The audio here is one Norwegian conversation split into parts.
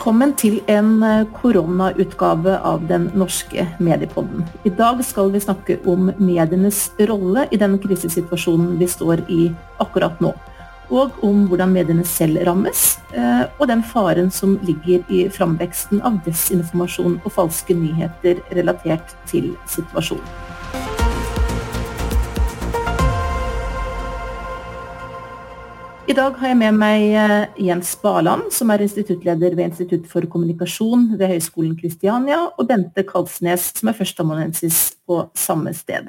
Velkommen til en eh, koronautgave av den norske mediepodden. I dag skal vi snakke om medienes rolle i den krisesituasjonen vi står i akkurat nå. Og om hvordan mediene selv rammes, eh, og den faren som ligger i framveksten av desinformasjon og falske nyheter relatert til situasjonen. I dag har jeg med meg eh, Jens Baland, som er instituttleder ved Institutt for kommunikasjon ved Høgskolen Kristiania, og Bente Kalsnes, som er førsteamanuensis på samme sted.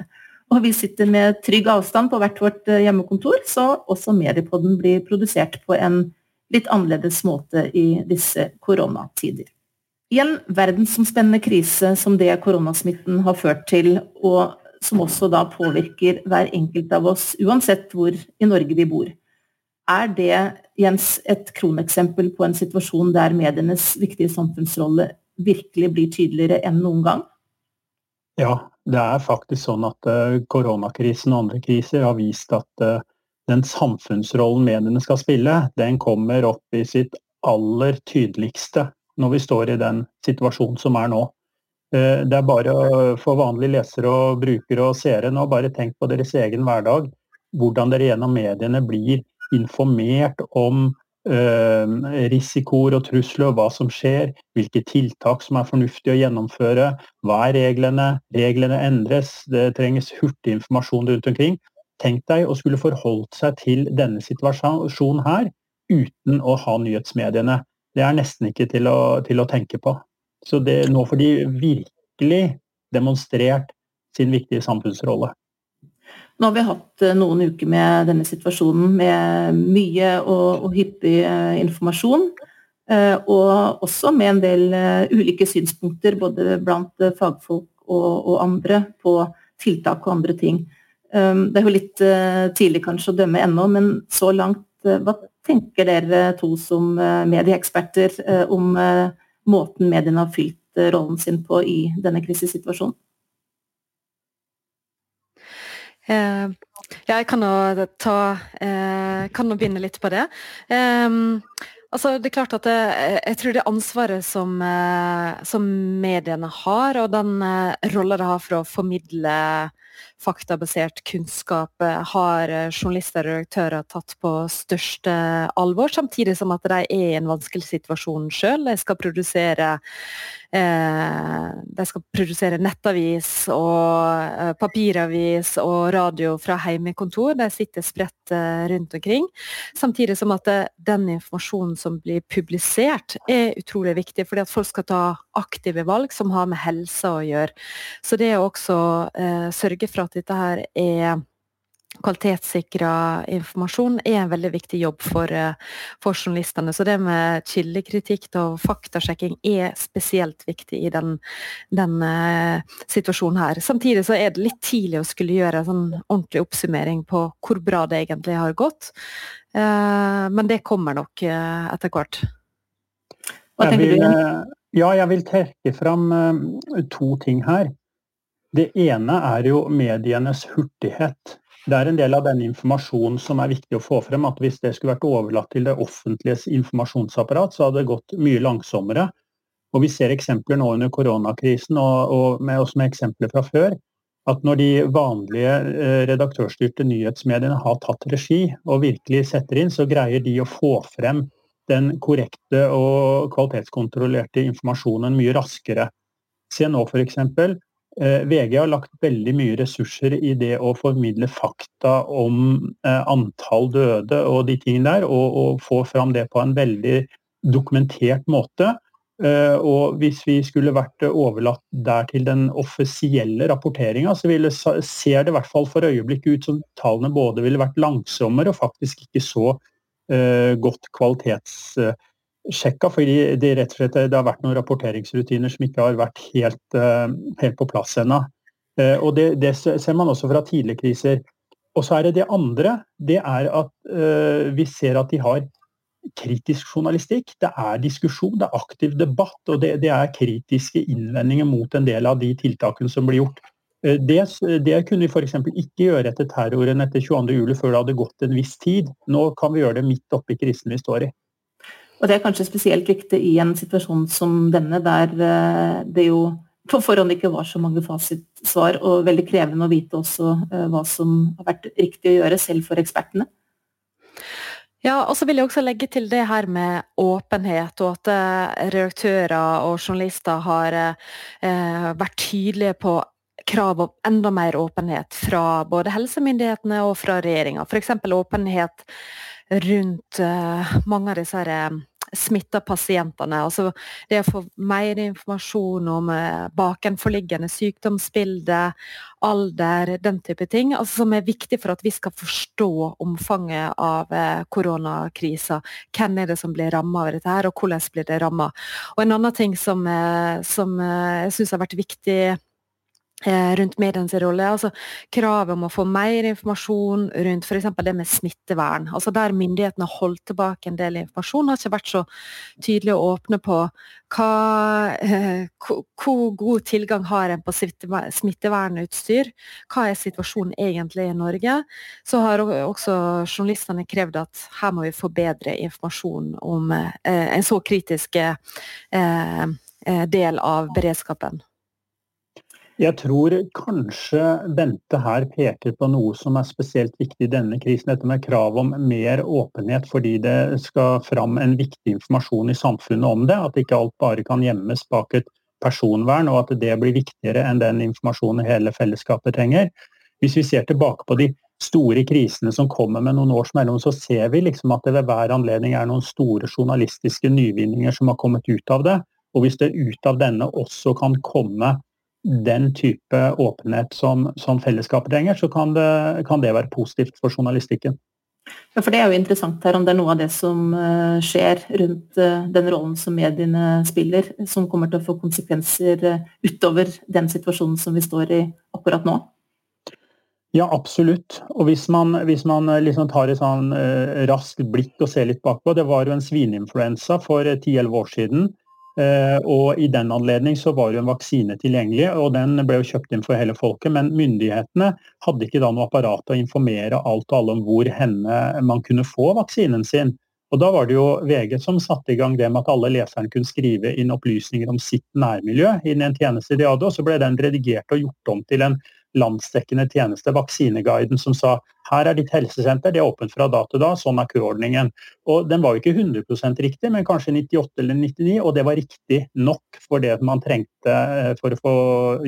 Og vi sitter med trygg avstand på hvert vårt eh, hjemmekontor, så også Mediepodden blir produsert på en litt annerledes måte i disse koronatider. I en verdensomspennende krise som det koronasmitten har ført til, og som også da påvirker hver enkelt av oss, uansett hvor i Norge vi bor, er det, Jens, et kroneksempel på en situasjon der medienes viktige samfunnsrolle virkelig blir tydeligere enn noen gang? Ja, det er faktisk sånn at uh, koronakrisen og andre kriser har vist at uh, den samfunnsrollen mediene skal spille, den kommer opp i sitt aller tydeligste når vi står i den situasjonen som er nå. Uh, det er bare for vanlige lesere og brukere og seere nå, bare tenk på deres egen hverdag. Hvordan dere gjennom mediene blir informert om eh, risikoer og trusler hva som skjer, hvilke tiltak som er fornuftige å gjennomføre, hva er reglene, reglene endres, det trenges hurtig informasjon rundt omkring. Tenk deg å skulle forholdt seg til denne situasjonen her uten å ha nyhetsmediene. Det er nesten ikke til å, til å tenke på. Så det, nå får de virkelig demonstrert sin viktige samfunnsrolle. Nå har vi hatt eh, noen uker med denne situasjonen med mye og, og hyppig eh, informasjon. Eh, og også med en del ulike synspunkter både blant fagfolk og, og andre på tiltak og andre ting. Det er jo litt tidlig kanskje å dømme ennå, men så langt, hva tenker dere to som medieeksperter om måten mediene har fylt rollen sin på i denne krisesituasjonen? Eh, jeg kan nå ta eh, Kan nå begynne litt på det. Altså, det er klart at det, Jeg tror det ansvaret som, eh, som mediene har, og den rolla de har for å formidle faktabasert kunnskap har journalister og redaktører tatt på største alvor, samtidig som at de er i en vanskelig situasjon sjøl. De skal produsere Eh, de skal produsere nettavis og eh, papiravis og radio fra heimekontor. De sitter spredt eh, rundt omkring. Samtidig som at den informasjonen som blir publisert er utrolig viktig, fordi at folk skal ta aktive valg som har med helse å gjøre. Så det å også sørge for at dette her er kvalitetssikra informasjon er en veldig viktig jobb for, eh, for, journalistene. Så det med kildekritikk og faktasjekking er spesielt viktig i den, den uh, situasjonen her. Samtidig så er det litt tidlig å skulle gjøre en sånn ordentlig oppsummering på hvor bra det egentlig har gått. Uh, men det kommer nok uh, etter hvert. Hva tenker vil, du? Ja, jeg vil trekke fram to ting her. Det ene er jo medienes hurtighet det er en del av den informasjonen som er viktig å få frem. at Hvis det skulle vært overlatt til det offentliges informasjonsapparat, så hadde det gått mye langsommere. Og Vi ser eksempler nå under koronakrisen, og, og med, også med eksempler fra før, at når de vanlige eh, redaktørstyrte nyhetsmediene har tatt regi og virkelig setter inn, så greier de å få frem den korrekte og kvalitetskontrollerte informasjonen mye raskere. Se nå f.eks. Eh, VG har lagt veldig mye ressurser i det å formidle fakta om eh, antall døde og de tingene der, og, og få fram det på en veldig dokumentert måte. Eh, og hvis vi skulle vært overlatt der til den offisielle rapporteringa, så ville, ser det i hvert fall for øyeblikket ut som tallene både ville vært langsommere og faktisk ikke så uh, godt kvalitets... Uh, sjekka, fordi det, slett, det har vært noen rapporteringsrutiner som ikke har vært helt, eh, helt på plass ennå. Eh, det, det, ser man også fra tidligere kriser. Og så er det det andre. Det er at uh, vi ser at de har kritisk journalistikk. Det er diskusjon, det er aktiv debatt, og det, det er kritiske innvendinger mot en del av de tiltakene som blir gjort. Det, det, kunne vi f.eks. ikke gjøre etter terroren etter 22.07. før det hadde gått en viss tid. Nå kan vi gjøre det midt oppi krisen vi står i. Og det er kanskje spesielt viktig i en situasjon som denne, der det jo på forhånd ikke var så mange fasitsvar, og veldig krevende å vite også hva som har vært riktig å gjøre, selv for ekspertene. Ja, og så vil jeg også legge til det her med åpenhet, og at eh, redaktører og journalister har eh, vært tydelige på krav om enda mer åpenhet fra både helsemyndighetene og fra regjeringa. F.eks. åpenhet rundt eh, mange av disse her, eh, smitta pasientene. Altså det å få mer informasjon om eh, bakenforliggende sykdomsbilde, alder, den type ting. Altså, som er viktig for at vi skal forstå omfanget av eh, koronakrisa. Hvem er det som blir ramma av dette, her, og hvordan blir det ramma. En annen ting som, eh, som jeg syns har vært viktig Eh, rundt medienes rolle. altså Kravet om å få mer informasjon rundt f.eks. det med smittevern. altså Der myndighetene har holdt tilbake en del informasjon, har ikke vært så tydelige og åpne på hva, eh, hvor god tilgang har en på smittevernutstyr. Hva er situasjonen egentlig i Norge? Så har også journalistene krevd at her må vi få bedre informasjon om eh, en så kritisk eh, eh, del av beredskapen. Jeg tror kanskje Bente her peker på noe som er spesielt viktig i denne krisen. Dette med krav om mer åpenhet fordi det skal fram en viktig informasjon i samfunnet om det. At ikke alt bare kan gjemmes bak et personvern, og at det blir viktigere enn den informasjonen hele fellesskapet trenger. Hvis vi ser tilbake på de store krisene som kommer med noen års mellom, så ser vi liksom at det ved hver anledning er noen store journalistiske nyvinninger som har kommet ut av det. Og hvis det ut av denne også kan komme den type åpenhet som, som fellesskapet trenger, så kan det, kan det, være positivt for journalistikken. Ja, for Det er jo interessant her om det er noe av det som uh, skjer rundt uh, den rollen som mediene spiller, som kommer til å få konsekvenser uh, utover den situasjonen som vi står i akkurat nå? Ja, absolutt. Og hvis man, hvis man liksom tar et sånn raskt blikk og ser litt bakpå Det var jo en svineinfluensa for 10-11 år siden Eh, og I den anledning så var jo en vaksine tilgjengelig, og den ble jo kjøpt inn for hele folket. Men myndighetene hadde ikke da noe apparat til å informere alt og alle om hvor henne man kunne få vaksinen sin. Og Da var det jo VG som satte i gang det med at alle leserne kunne skrive inn opplysninger om sitt nærmiljø i en tjeneste de hadde, og så ble den redigert og gjort om til en landsdekkende tjeneste, Vaksineguiden, som sa her er ditt helsesenter, det er åpent fra da til da, sånn er køordningen. Og Den var jo ikke 100% riktig, men kanskje 98 eller 99, og det var riktig nok for det man trengte eh, for å få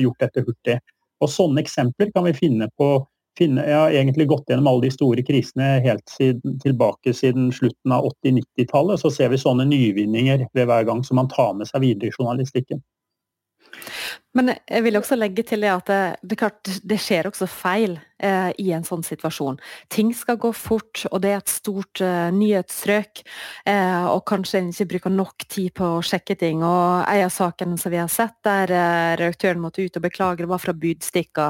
gjort dette hurtig. Og Sånne eksempler kan vi finne på finne, Jeg har egentlig gått gjennom alle de store krisene helt siden, tilbake siden slutten av 80-90-tallet. Så ser vi sånne nyvinninger ved hver gang som man tar med seg videre i journalistikken. Men jeg vil også legge til det at det, klart, det skjer også feil eh, i en sånn situasjon. Ting skal gå fort, og det er et stort eh, nyhetsstrøk. Eh, og kanskje en ikke bruker nok tid på å sjekke ting. Og En av sakene som vi har sett der eh, redaktøren måtte ut og beklage, det var fra Budstikka.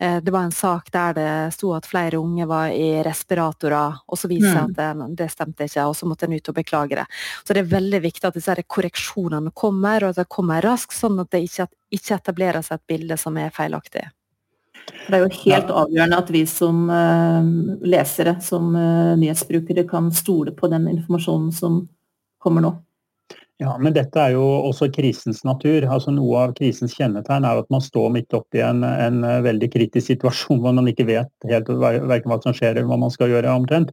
Eh, det var en sak der det sto at flere unge var i respiratorer, og så viser mm. at det, det, stemte ikke, og så måtte en ut og beklage det. Så det er veldig viktig at disse korreksjonene kommer, og at det kommer raskt, sånn at det ikke, ikke etablerer seg et bilde som er feilaktig. Det er jo helt avgjørende at vi som uh, lesere, som uh, nyhetsbrukere, kan stole på den informasjonen som kommer nå. Ja, men dette er jo også krisens natur. Altså Noe av krisens kjennetegn er at man står midt oppi en, en veldig kritisk situasjon hvor man ikke vet helt verken hva som skjer eller hva man skal gjøre omtrent.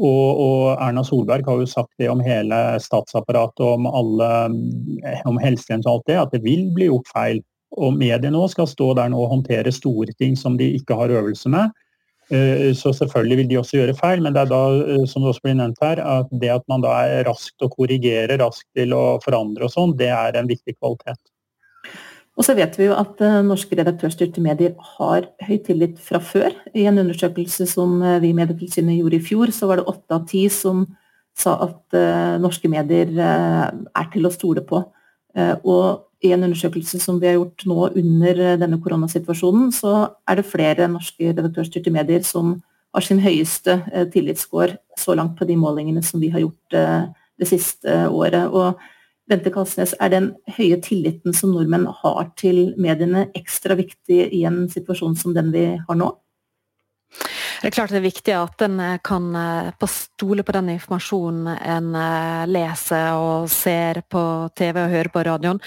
Og, og, Erna Solberg har jo sagt det om hele statsapparatet, om, alle, om helsetjenesten og alt det, at det vil bli gjort feil. Og mediene nå skal stå der nå og håndtere store ting som de ikke har øvelse med. Eh, så selvfølgelig vil de også gjøre feil, men det er da, eh, som det også blir nevnt her, at det at man da er raskt å korrigere, raskt til å forandre og sånn, det er en viktig kvalitet. Og så vet vi jo at uh, norske redaktørstyrte medier har høy tillit fra før. I en undersøkelse som vi i Medietilsynet gjorde i fjor, så var det åtte av ti som sa at uh, norske medier er til å stole på. og i en undersøkelse som vi har gjort nå under eh, denne koronasituasjonen, så er det flere norske redaktørstyrte medier som har sin høyeste eh, tillitsscore så langt på de målingene som vi har gjort eh, det siste året. Og Bente Kalsnes, er den høye tilliten som nordmenn har til mediene ekstra viktig i en situasjon som den vi har nå? Det er klart det er viktig at en eh, kan eh, stole på den informasjonen en eh, leser og ser på TV og hører på radioen.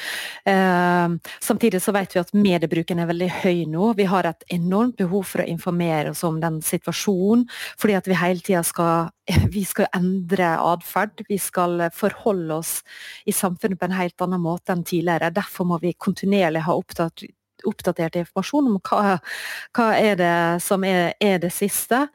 Samtidig så vet vi at mediebruken er veldig høy nå. Vi har et enormt behov for å informere oss om den situasjonen, fordi at vi hele tida skal vi skal endre atferd. Vi skal forholde oss i samfunnet på en helt annen måte enn tidligere. Derfor må vi kontinuerlig ha opptatt oppdatert informasjon om hva, hva er det som er, er det siste.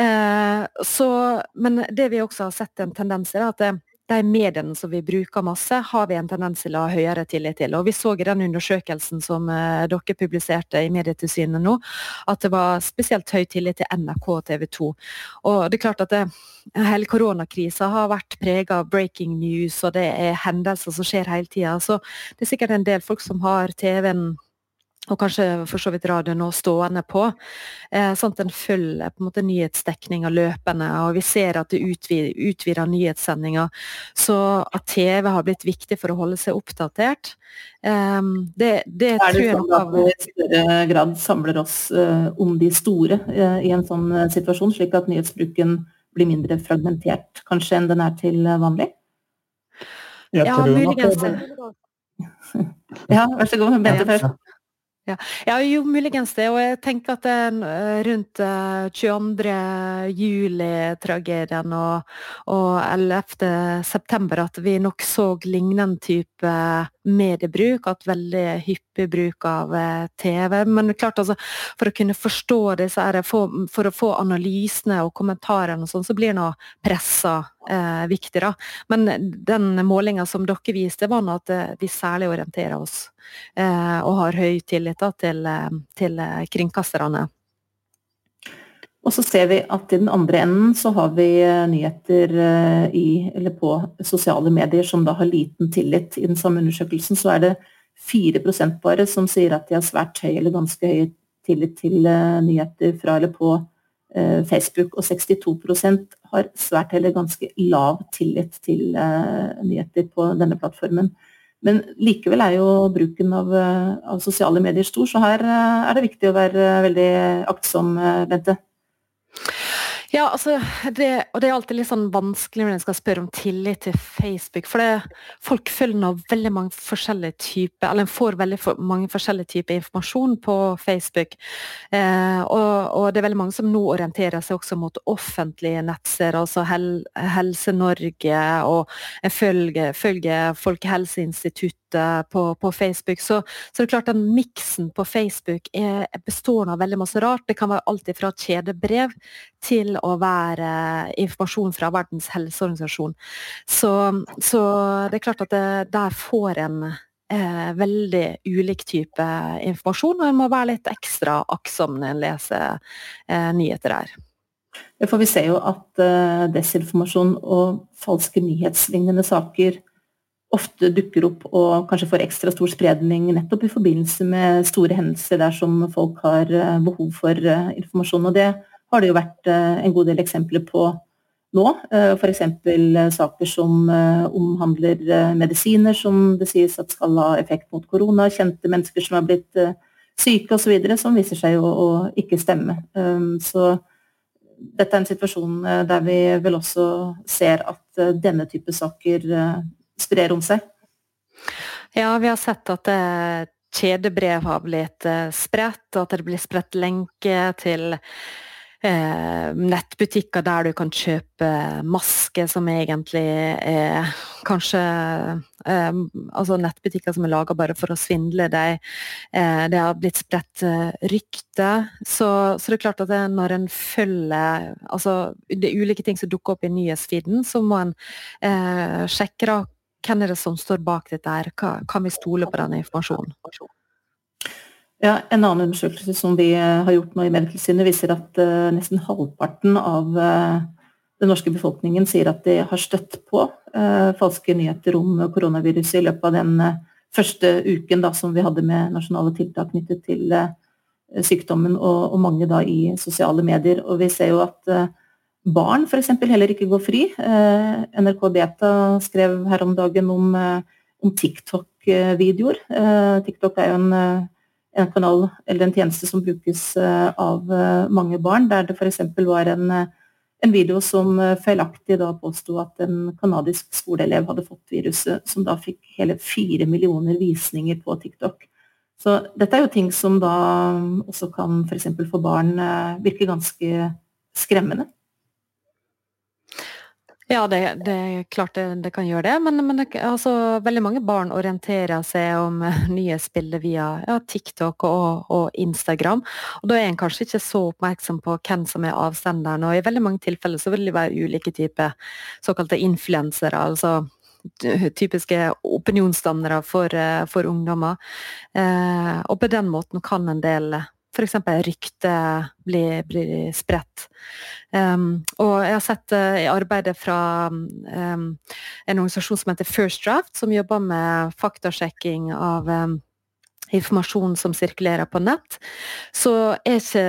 Eh, så, men det vi også har sett en tendens til, er at det, de mediene som vi bruker masse, har vi en tendens til å ha høyere tillit til. Og Vi så i den undersøkelsen som uh, dere publiserte i Medietilsynet nå, at det var spesielt høy tillit til NRK og TV 2. Og det er klart at det, Hele koronakrisa har vært prega av breaking news, og det er hendelser som skjer hele tida. Så det er sikkert en del folk som har TV-en og kanskje for så vidt radioen nå stående på. Eh, sånn at en følger på en måte nyhetsdekninga løpende, og vi ser at det utvider, utvider nyhetssendinger. Så at TV har blitt viktig for å holde seg oppdatert, eh, det, det er det tror jeg sånn at vi i større grad samler oss eh, om de store uh, i en sånn uh, situasjon, slik at nyhetsbruken blir mindre fragmentert kanskje enn den er til vanlig? Jeg ja, muligens. ja, vær så god. Bente først. Ja. ja, jo muligens det. Og jeg tenker at det eh, rundt 22. Eh, juli-tragedien og, og 11. september at vi nok så lignende type mediebruk, at veldig hyppig bruk av eh, TV. Men klart altså, for å kunne forstå det, for, for å få analysene og kommentarene og sånn, så blir nå pressa eh, viktig. da. Men den målinga som dere viste, var nå at vi særlig orienterer oss Eh, og har høy tillit da, til, eh, til eh, kringkasterne. Og så ser vi at i den andre enden så har vi nyheter i, eller på sosiale medier som da har liten tillit. I den samme undersøkelsen så er det 4% bare som sier at de har svært høy eller ganske høy tillit til nyheter fra eller på Facebook, og 62% har svært eller ganske lav tillit til nyheter på denne plattformen. Men likevel er jo bruken av, eh, av, sosiale medier stor, så her eh, er det viktig å være veldig aktsom, eh, Bente. Ja, altså, det, og det er alltid litt sånn vanskelig når en skal spørre om tillit til Facebook. For det, folk følger nå veldig mange forskjellige typer, eller en får veldig for, mange forskjellige typer informasjon på Facebook. Eh, og, og, det er veldig mange som nå orienterer seg også mot offentlige nettsider, altså Hel, Helse Norge, og en følger, følge Folkehelseinstituttet på, på, Facebook. Så, så, det er klart den miksen på Facebook er bestående av veldig masse rart. Det kan være alt fra kjedebrev til å være informasjon fra Verdens helseorganisasjon. Så, så det er klart at det, der får en eh, veldig ulik type informasjon, og en må være litt ekstra aktsom når en leser eh, nyheter der. For vi ser jo at uh, desinformasjon og falske nyhetslignende saker ofte dukker opp og kanskje får ekstra stor spredning nettopp i forbindelse med store hendelser der som folk har eh, behov for eh, informasjon. Og det har det jo vært eh, en god del eksempler på nå. F.eks. saker som omhandler medisiner som det sies at skal ha effekt mot korona, kjente mennesker som har blitt syke osv., som viser seg å, å ikke stemme. Så dette er en situasjon der vi vel også ser at denne type saker sprer om seg? Ja, vi har sett at det kjedebrev har blitt eh, spredt, og at det blir spredt lenke til eh, nettbutikker der du kan kjøpe maske som egentlig er kanskje eh, Altså nettbutikker som er laga bare for å svindle deg. Eh, det har blitt spredt eh, rykter. Så, så, det er klart at det, når en følger altså Det er ulike ting som dukker opp i nyhetsfeeden, så må en eh, sjekke hvem er det som står bak dette her? Kan vi stole på denne informasjonen? Ja, En annen undersøkelse som vi eh, har gjort nå i Medietilsynet, viser at uh, nesten halvparten av uh, den norske befolkningen sier at de har støtt på uh, falske nyheter om koronaviruset i løpet av den første uken da, som vi hadde med nasjonale tiltak knyttet til sykdommen, og, og, mange da i sosiale medier. Og vi ser jo at barn f.eks. heller ikke går fri. Eh, NRK Beta skrev her om dagen om, eh, om TikTok-videoer. Eh, TikTok er jo en, en kanal eller en tjeneste som brukes av mange barn, der det f.eks. var en, en, video som feilaktig da påsto at en canadisk skoleelev hadde fått viruset, som da fikk hele fire millioner visninger på TikTok. Så dette er jo ting som da også kan f.eks. For, for barn virke ganske skremmende. Ja, det, er klart det, det, kan gjøre det, men, men det, altså, veldig mange barn orienterer seg om nye spill via ja, TikTok og, og, Instagram. og Da er en kanskje ikke så oppmerksom på hvem som er avsenderen. og I veldig mange tilfeller så vil det være ulike typer såkalte influensere. altså typiske opinionsdannere for, uh, for ungdommer. Eh, og på den måten kan en del f.eks. ryktet blir, blir spredt. Um, og jeg har sett uh, i arbeidet fra um, en organisasjon som heter First Draft, som jobber med faktasjekking av um, informasjon som sirkulerer på nett, så er ikke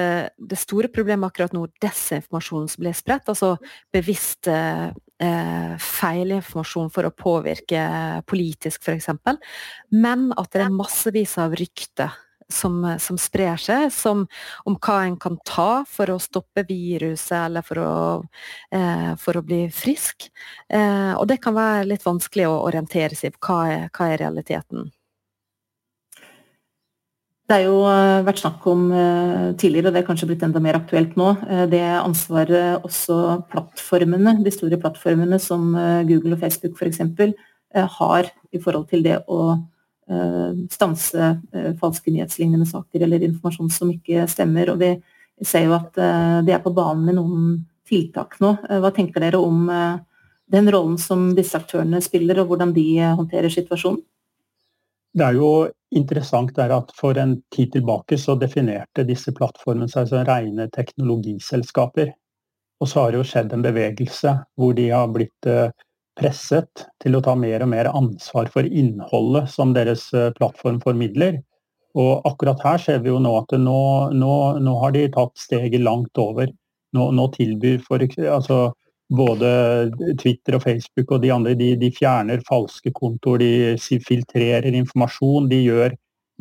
det store problemet akkurat nå desinformasjonen som blir spredt, altså bevisst eh, feilinformasjon for å påvirke politisk f.eks., men at det er massevis av rykter som, som, sprer seg, som, om hva en kan ta for å stoppe viruset eller for å, eh, for å bli frisk. Eh, og det kan være litt vanskelig å orientere seg på hva er, hva er realiteten. Det er jo eh, vært snakk om eh, tidligere, og det er kanskje blitt enda mer aktuelt nå, eh, det ansvaret også plattformene, de store plattformene som Google og Facebook f.eks. har i forhold til det å Eh, stanse eh, falske nyhetslignende saker eller informasjon som ikke stemmer. Og vi ser jo at eh, de er på banen med noen tiltak nå. Hva tenker dere om den rollen som disse aktørene spiller, og hvordan de håndterer situasjonen? Det er jo interessant at For en tid tilbake så definerte disse plattformene seg som rene teknologiselskaper. Og så har det jo skjedd en bevegelse hvor de har blitt presset til å ta mer og mer ansvar for innholdet som deres eh, plattform formidler. Og akkurat her ser vi jo nå at nå, nå, nå har de tatt steget langt over. Nå, nå tilbyr for, altså, både Twitter og Facebook og de andre de, de fjerner falske kontoer, de filtrerer informasjon. De gjør,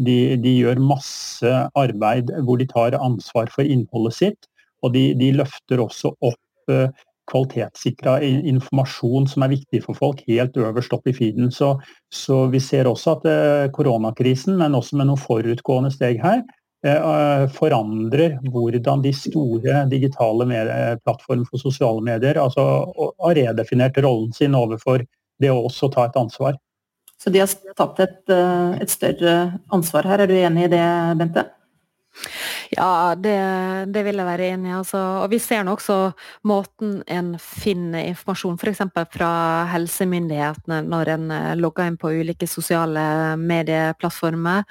de, de gjør, masse arbeid hvor de tar ansvar for innholdet sitt. Og de, løfter også opp eh, kvalitetssikra informasjon som er viktig for folk, helt øverst opp i feeden. Så, så vi ser også at eh, koronakrisen, men også med noen forutgående steg her, eh, forandrer hvordan de store digitale plattformene for sosiale medier altså, har redefinert rollen sin overfor det å også ta et ansvar. Så de har tatt et, eh, et større ansvar her, er du enig i det, Bente? Ja, det, det, vil jeg være enig i. Altså. Og vi ser nå også måten en finner informasjon f.eks. fra helsemyndighetene når en eh, logger inn på ulike sosiale medieplattformer.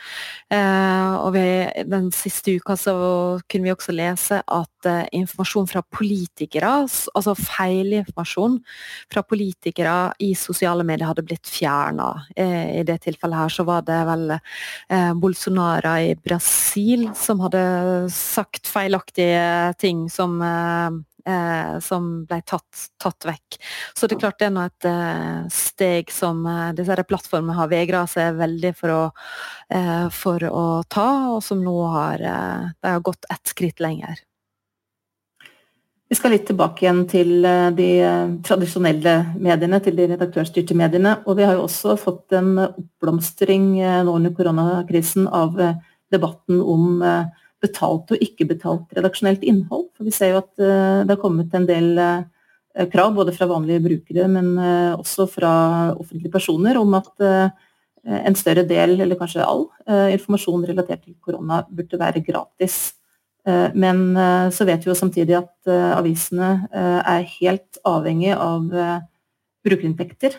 Eh, og vi, den siste uka så kunne vi også lese at eh, informasjon fra politikere, altså feilinformasjon fra politikere i sosiale medier hadde blitt fjerna. Eh, I det tilfellet her så var det vel eh, Bolsonaro i Brasil som hadde sagt feilaktige ting som, eh, som ble tatt, tatt, vekk. Så det er klart det er nå et eh, steg som eh, disse plattformene har vegra seg veldig for å, for å, ta, og som nå har, de har gått ett skritt lenger. Vi skal litt tilbake igjen til de tradisjonelle mediene, til de redaktørstyrte mediene. Og vi har jo også fått en oppblomstring nå under koronakrisen av debatten om betalt og ikke betalt redaksjonelt innhold. For vi ser jo at eh, det har kommet en del eh, krav, både fra vanlige brukere, men eh, også fra offentlige personer, om at en større del, eller kanskje all, informasjon relatert til korona burde være gratis. Men så vet vi jo samtidig at avisene er helt avhengig av brukerinntekter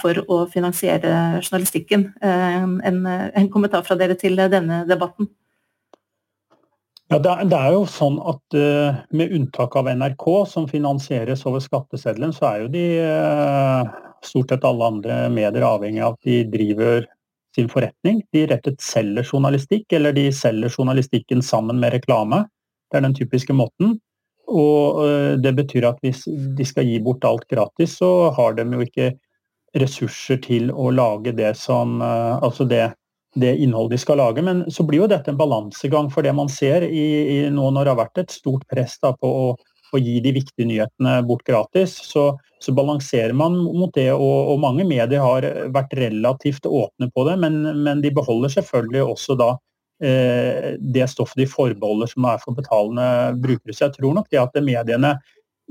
for å finansiere journalistikken. En, en kommentar fra dere til denne debatten? Ja, det, er jo sånn at uh, Med unntak av NRK, som finansieres over skatteseddelen, så er jo de uh, stort sett alle andre medier avhengig av at de driver sin forretning. De rett og slett selger journalistikk, eller de selger journalistikken sammen med reklame. Det er den typiske måten. Og uh, det betyr at hvis de skal gi bort alt gratis, så har de jo ikke ressurser til å lage det som Altså det det innholdet de skal lage. Men så blir jo dette en balansegang for det man ser i, i nå når det har vært et stort press da, på å, å, gi de viktige nyhetene bort gratis. Så, så balanserer man mot det, og, og, mange medier har vært relativt åpne på det, men, men de beholder selvfølgelig også da eh, det stoffet de forbeholder som er for betalende brukere. Så jeg tror nok det at mediene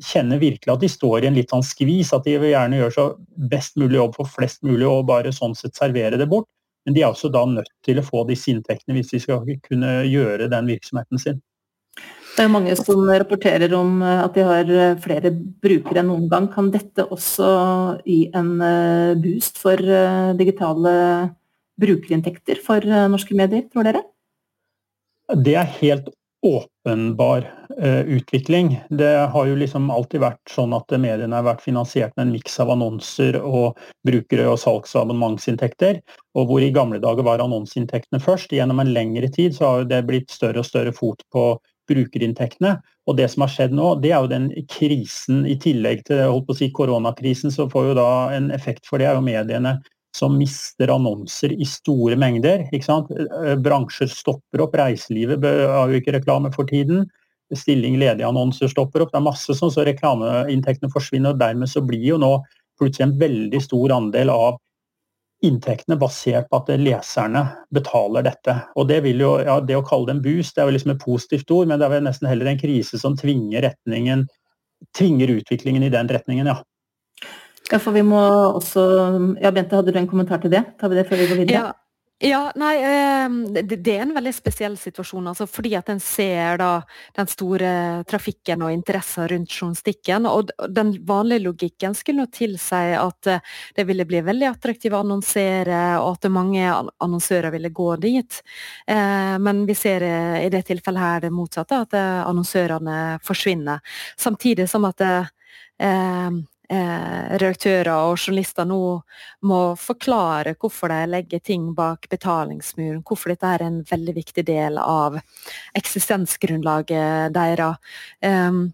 kjenner virkelig at de står i en litt sånn skvis, at de vil gjerne gjøre så best mulig jobb for flest mulig og bare sånn sett servere det bort. Men de er også da nødt til å få disse inntektene hvis de skal kunne gjøre den virksomheten sin. Det er mange som rapporterer om eh, at de har eh, flere brukere enn noen gang. Kan dette også gi en eh, boost for digitale brukerinntekter for norske medier, tror dere? Det er helt åpenbar uh, utvikling. Det har jo liksom alltid vært sånn at mediene har vært finansiert med en miks av annonser og brukere- og salgs- og abonnementsinntekter. Og hvor i gamle dager var annonseinntektene først. Gjennom en lengre tid så har det blitt større og større fot på brukerinntektene. Og det som har skjedd nå, det er jo den krisen i tillegg til holdt på å si, koronakrisen, så får jo da en effekt for det er jo mediene som mister annonser i store mengder. Eh, bransjer stopper opp, reiselivet har jo ikke reklame for tiden. Stilling ledige annonser stopper opp. Det er masse sånn, så reklameinntektene forsvinner. og Dermed så blir jo nå plutselig en veldig stor andel av inntektene basert på at leserne betaler dette. Og Det vil jo, ja, det å kalle det en boost det er jo liksom et positivt ord, men det er vel nesten heller en krise som tvinger, retningen, tvinger utviklingen i den retningen. ja. Ja, for vi må også Ja, Bente, hadde du en kommentar til det? Tar vi det før vi går videre? Ja. Ja, nei, ehm, det er en veldig spesiell situasjon. Altså fordi at en ser da den store trafikken og interessen rundt journalistikken. Og den vanlige logikken skulle nå tilsi at eh, det ville bli veldig attraktivt å annonsere, og at mange annonsører ville gå dit. Eh, men vi ser i det tilfellet her det motsatte, at eh, annonsørene forsvinner. Samtidig som at ehm, eh, redaktører og journalister nå må forklare hvorfor de legger ting bak betalingsmuren, hvorfor dette er en veldig viktig del av eksistensgrunnlaget deres. Um,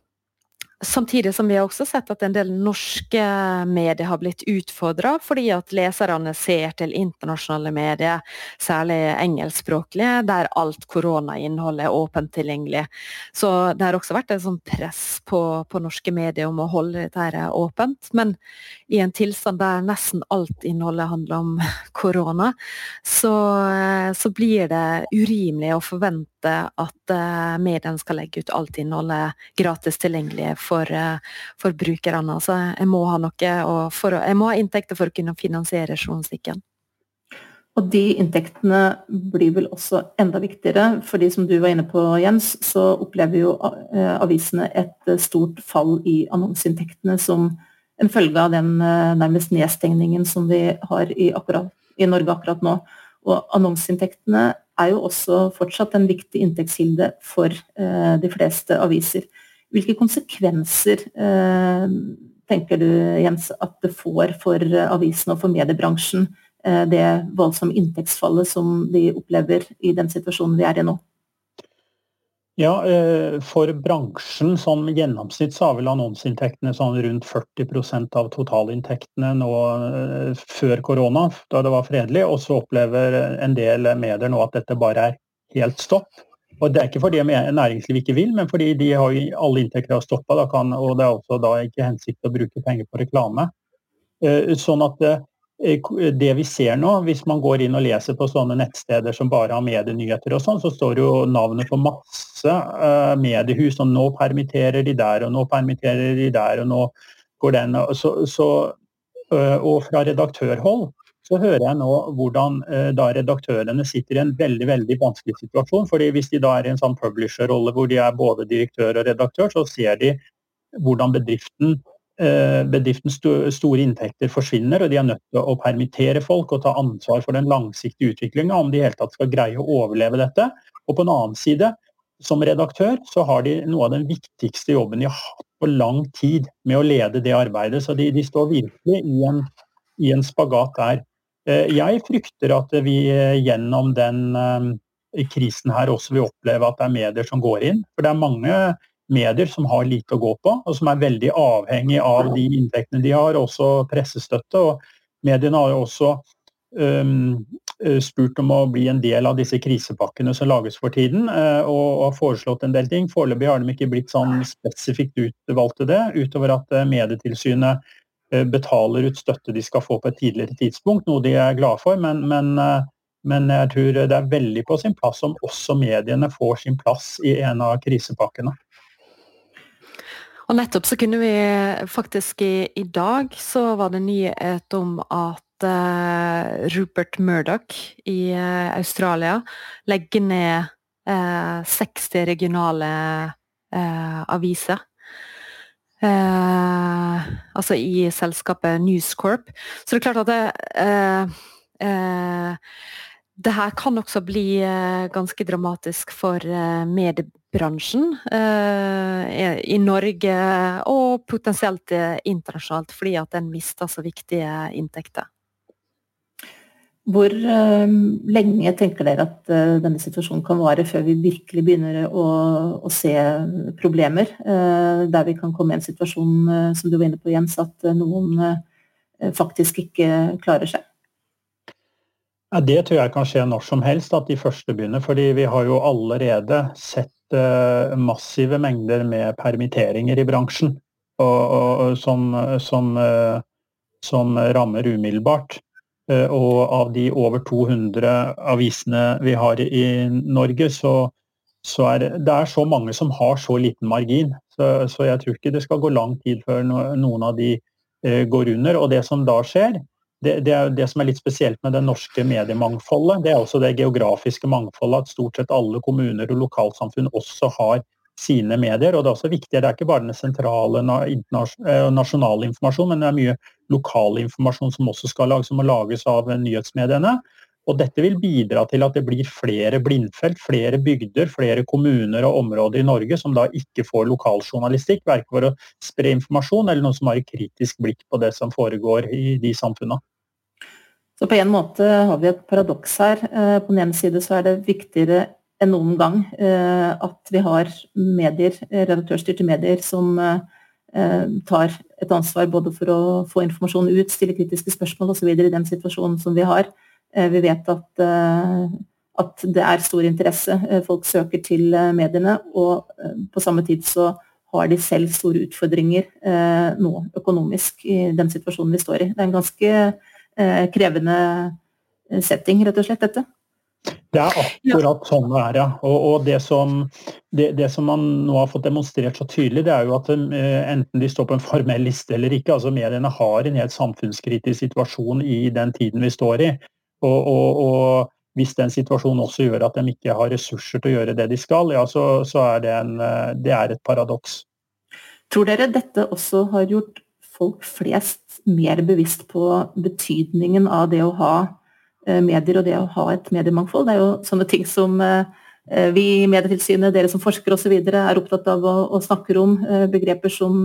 Samtidig som vi har også sett at en del norske medier har blitt utfordra, fordi at leserne ser til internasjonale medier, særlig engelskspråklige, der alt koronainnhold er åpent tilgjengelig. Så det har også vært et sånn press på, på, norske medier om å holde dette åpent. Men i en tilstand der nesten alt innholdet handler om korona, så, så blir det urimelig å forvente at uh, mediene skal legge ut alt innholdet gratis tilgjengelig for, uh, for brukerne. Så jeg må ha noe for, jeg må ha inntekter for å kunne finansiere journalistikken. Og de inntektene blir vel også enda viktigere, fordi som du var inne på Jens, så opplever jo avisene et stort fall i annonseinntektene som en følge av den nærmest nedstengningen som vi har i, akkurat, i Norge akkurat nå. Og annonseinntektene er jo også fortsatt en viktig inntektskilde for eh, de fleste aviser. Hvilke konsekvenser eh, tenker du Jens, at det får for avisene og for mediebransjen, eh, det voldsomme inntektsfallet som de opplever i den situasjonen vi er i nå? Ja, For bransjen som gjennomsnitt så har vel annonseinntektene sånn rundt 40% av totalinntektene nå før korona, da det var fredelig. Og så opplever en del medier nå at dette bare er helt stopp. Og Det er ikke fordi næringslivet ikke vil, men fordi de har alle inntekter har stoppa. Og det er også da ikke hensikt å bruke penger på reklame. Sånn at Eh, det vi ser nå, hvis man går inn og leser på sånne nettsteder som bare har medienyheter og sånn, så står jo navnet på masse uh, mediehus, og nå permitterer de der, og nå permitterer de der, og nå går den så, så, Og fra redaktørhold så hører jeg nå hvordan da redaktørene sitter i en veldig veldig vanskelig situasjon. fordi Hvis de da er i en sånn publisher-rolle hvor de er både direktør og redaktør, så ser de hvordan bedriften Eh, bedriftens store inntekter forsvinner, og de er nødt til å permittere folk og ta ansvar for den langsiktige utviklinga, om de i hele tatt skal greie å overleve dette. Og på en annen side, som redaktør, så har de noe av den viktigste jobben de har hatt på lang tid med å lede det arbeidet. Så de, de står virkelig i en, i en, spagat der. Eh, jeg frykter at vi eh, gjennom den krisen her også vil oppleve at det er medier som går inn. For det er mange medier som har lite å gå på, og som er veldig avhengig av de inntektene de har, også pressestøtte. og Mediene har jo også um, spurt om å bli en del av disse krisepakkene som lages for tiden, og har foreslått en del ting. Foreløpig har de ikke blitt sånn spesifikt utvalgt til det, utover at Medietilsynet betaler ut støtte de skal få på et tidligere tidspunkt, noe de er glade for. Men, men, men, jeg tror det er veldig på sin plass om også mediene får sin plass i en av krisepakkene. Og nettopp så kunne vi faktisk i, i dag så var det nyhet om at uh, Rupert Murdoch i uh, Australia legger ned eh, 60 regionale aviser. altså i selskapet News Corp. Så det er klart at det det her kan også bli ganske dramatisk for mediebransjen eh, i Norge og potensielt eh, internasjonalt, fordi at den mister så viktige inntekter. Hvor eh, lenge tenker dere at eh, denne situasjonen kan vare før vi virkelig begynner å, å se problemer? Eh, der vi kan komme i en situasjon som du var inne på Jens, at noen faktisk ikke klarer seg? Ja, Det tror jeg kan skje når som helst, at de første begynner. fordi vi har jo allerede sett massive mengder med permitteringer i bransjen. Og, og, som, som, uh, som, rammer umiddelbart. Uh, og av de over 200 avisene vi har i Norge, så, så er det er så mange som har så liten margin. Så, så jeg tror ikke det skal gå lang tid før noen av de går under. Og det som da skjer, det, det, er det som er litt spesielt med det norske mediemangfoldet. Det er også det geografiske mangfoldet, at stort sett alle kommuner og lokalsamfunn også har sine medier. og Det er også viktig, det er ikke bare den sentrale eh, nasjonale informasjonen, men det er mye lokal informasjon som også skal lages, som må lages av nyhetsmediene. Og Dette vil bidra til at det blir flere blindfelt, flere bygder, flere kommuner og områder i Norge som da ikke får lokaljournalistikk, verken for å spre informasjon eller noen som har et kritisk blikk på det som foregår i de samfunnene. Så på en måte har vi et paradoks her. Eh, på den ene side så er det viktigere enn noen gang eh, at vi har medier, redaktørstyrte medier som eh, tar et ansvar både for å få informasjon ut, stille kritiske spørsmål osv. i den situasjonen som vi har. Vi vet at, at det er stor interesse. Folk søker til mediene, og på samme tid så har de selv store utfordringer nå økonomisk i den situasjonen vi står i. Det er en ganske Eh, krevende eh, setting, rett og slett, dette. Det er akkurat sånn det er, ja. Og, og det, som, det, det, som, man nå har fått demonstrert så tydelig, det er jo at uh, enten de står på en formell liste eller ikke, altså mediene har en helt samfunnskritisk situasjon i den tiden vi står i. Og, og, og, hvis den situasjonen også gjør at de ikke har ressurser til å gjøre det de skal, ja, så, så er det, en, det er et paradoks. Tror dere dette også har gjort folk flest mer bevisst på betydningen av det å ha eh, medier og det å ha et mediemangfold. Det er jo sånne ting som eh, vi i Medietilsynet, dere som forskere osv. er opptatt av å, å snakke om. Eh, begreper som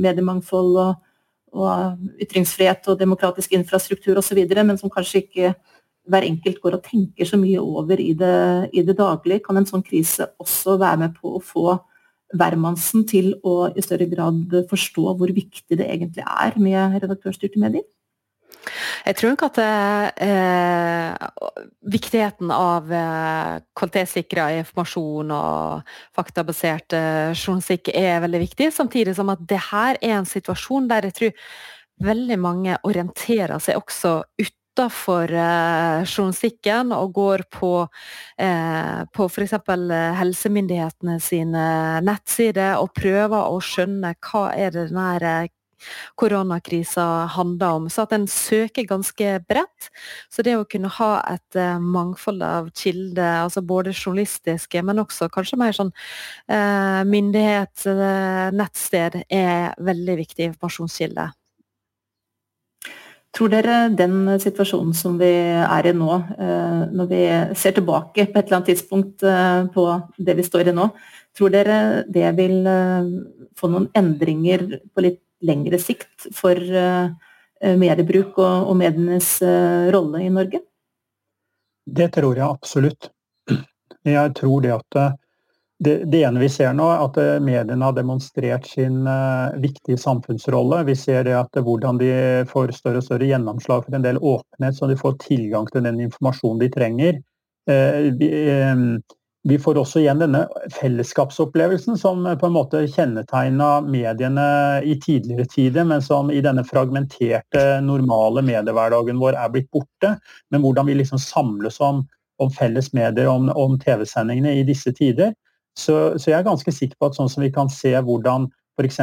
mediemangfold og, og ytringsfrihet og demokratisk infrastruktur osv., men som kanskje ikke hver enkelt går og tenker så mye over i det, i det daglige. Kan en sånn krise også være med på å få hvermannsen til å i større grad forstå hvor viktig det egentlig er med redaktørstyrte medier? Jeg tror nok at eh, viktigheten av eh, kvalitetssikra informasjon og faktabasert eh, journalistikk er veldig viktig, samtidig som at det her er en situasjon der jeg tror veldig mange orienterer seg også ut utafor eh, journalistikken og går på, eh, på f.eks. Eh, helsemyndighetene sine nettsider og prøver å skjønne hva er det denne eh, koronakrisa handler om. Så at en søker ganske bredt. Så det å kunne ha et mangfold av kilder, altså både journalistiske, men også kanskje mer sånn myndighetsnettsted, er veldig viktig informasjonskilde. Tror dere den situasjonen som vi er i nå, eh, når vi ser tilbake på et eller annet tidspunkt eh, på det vi står i nå, tror dere det vil eh, få noen endringer på litt lengre sikt for mediebruk og medienes rolle i Norge? Det tror jeg absolutt. Jeg tror det at det, det, ene vi ser nå, er at eh, mediene har demonstrert sin uh, viktige samfunnsrolle. Vi ser at hvordan de får større og større gjennomslag for en del åpenhet, så de får tilgang til den informasjonen de trenger. Uh, vi, vi, får også igjen denne fellesskapsopplevelsen som på en måte kjennetegna mediene i tidligere tider, men som i denne fragmenterte, normale mediehverdagen vår er blitt borte. Men hvordan vi liksom samles om, om felles medier, om, om TV-sendingene i disse tider. Så, så, jeg er ganske sikker på at sånn som vi kan se hvordan f.eks.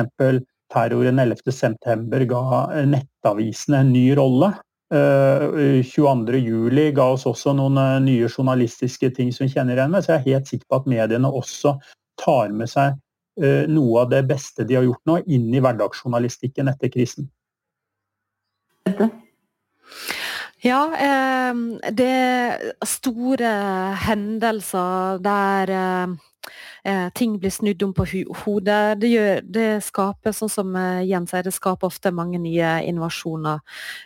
terroren 11.9 ga nettavisene en ny rolle. 22.07 eh, ga oss også noen eh, nye journalistiske ting som vi kjenner igjen med, så jeg er helt sikker på at mediene også tar med seg eh, noe av det beste de har gjort nå, inn i hverdagsjournalistikken etter krisen. Ja, det er store hendelser der eh, ting blir snudd om på hodet. Det, gjør, det skaper, sånn som eh, Jens sier, det skaper ofte mange nye innovasjoner.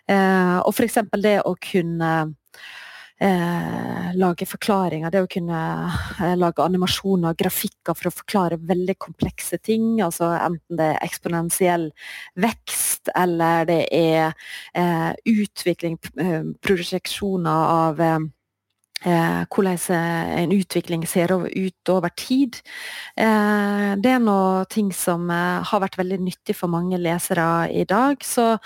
Eh, og f.eks. det å kunne Eh, lage forklaringer, det å kunne eh, lage animasjoner, og grafikker for å forklare veldig komplekse ting. altså Enten det er eksponentiell vekst, eller det er eh, utvikling, eh, prosjeksjoner av Eh, hvordan eh, en utvikling ser ut over tid. Eh, det er noe ting som eh, har vært veldig nyttig for mange lesere i dag. Så,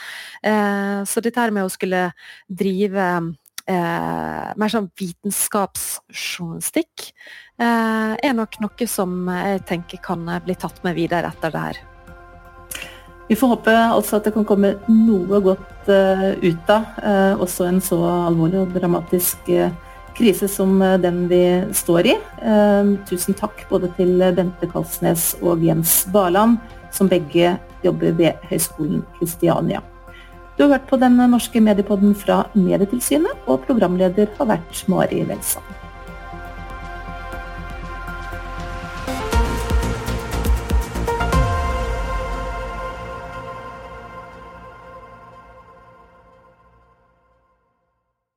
eh, så dette med å skulle drive eh, mer sånn vitenskapsjournalistikk er nok noe som jeg tenker kan bli tatt med videre etter det her. Vi får håpe altså at det kan komme noe godt ut av også en så alvorlig og dramatisk uh, krise som eh, den vi står i. Eh, tusen takk både til Bente Kalsnes og Jens Barland, som begge jobber ved Høgskolen Kristiania. Du har hørt på den norske mediepodden fra Medietilsynet, og programleder har vært Mari Welsand.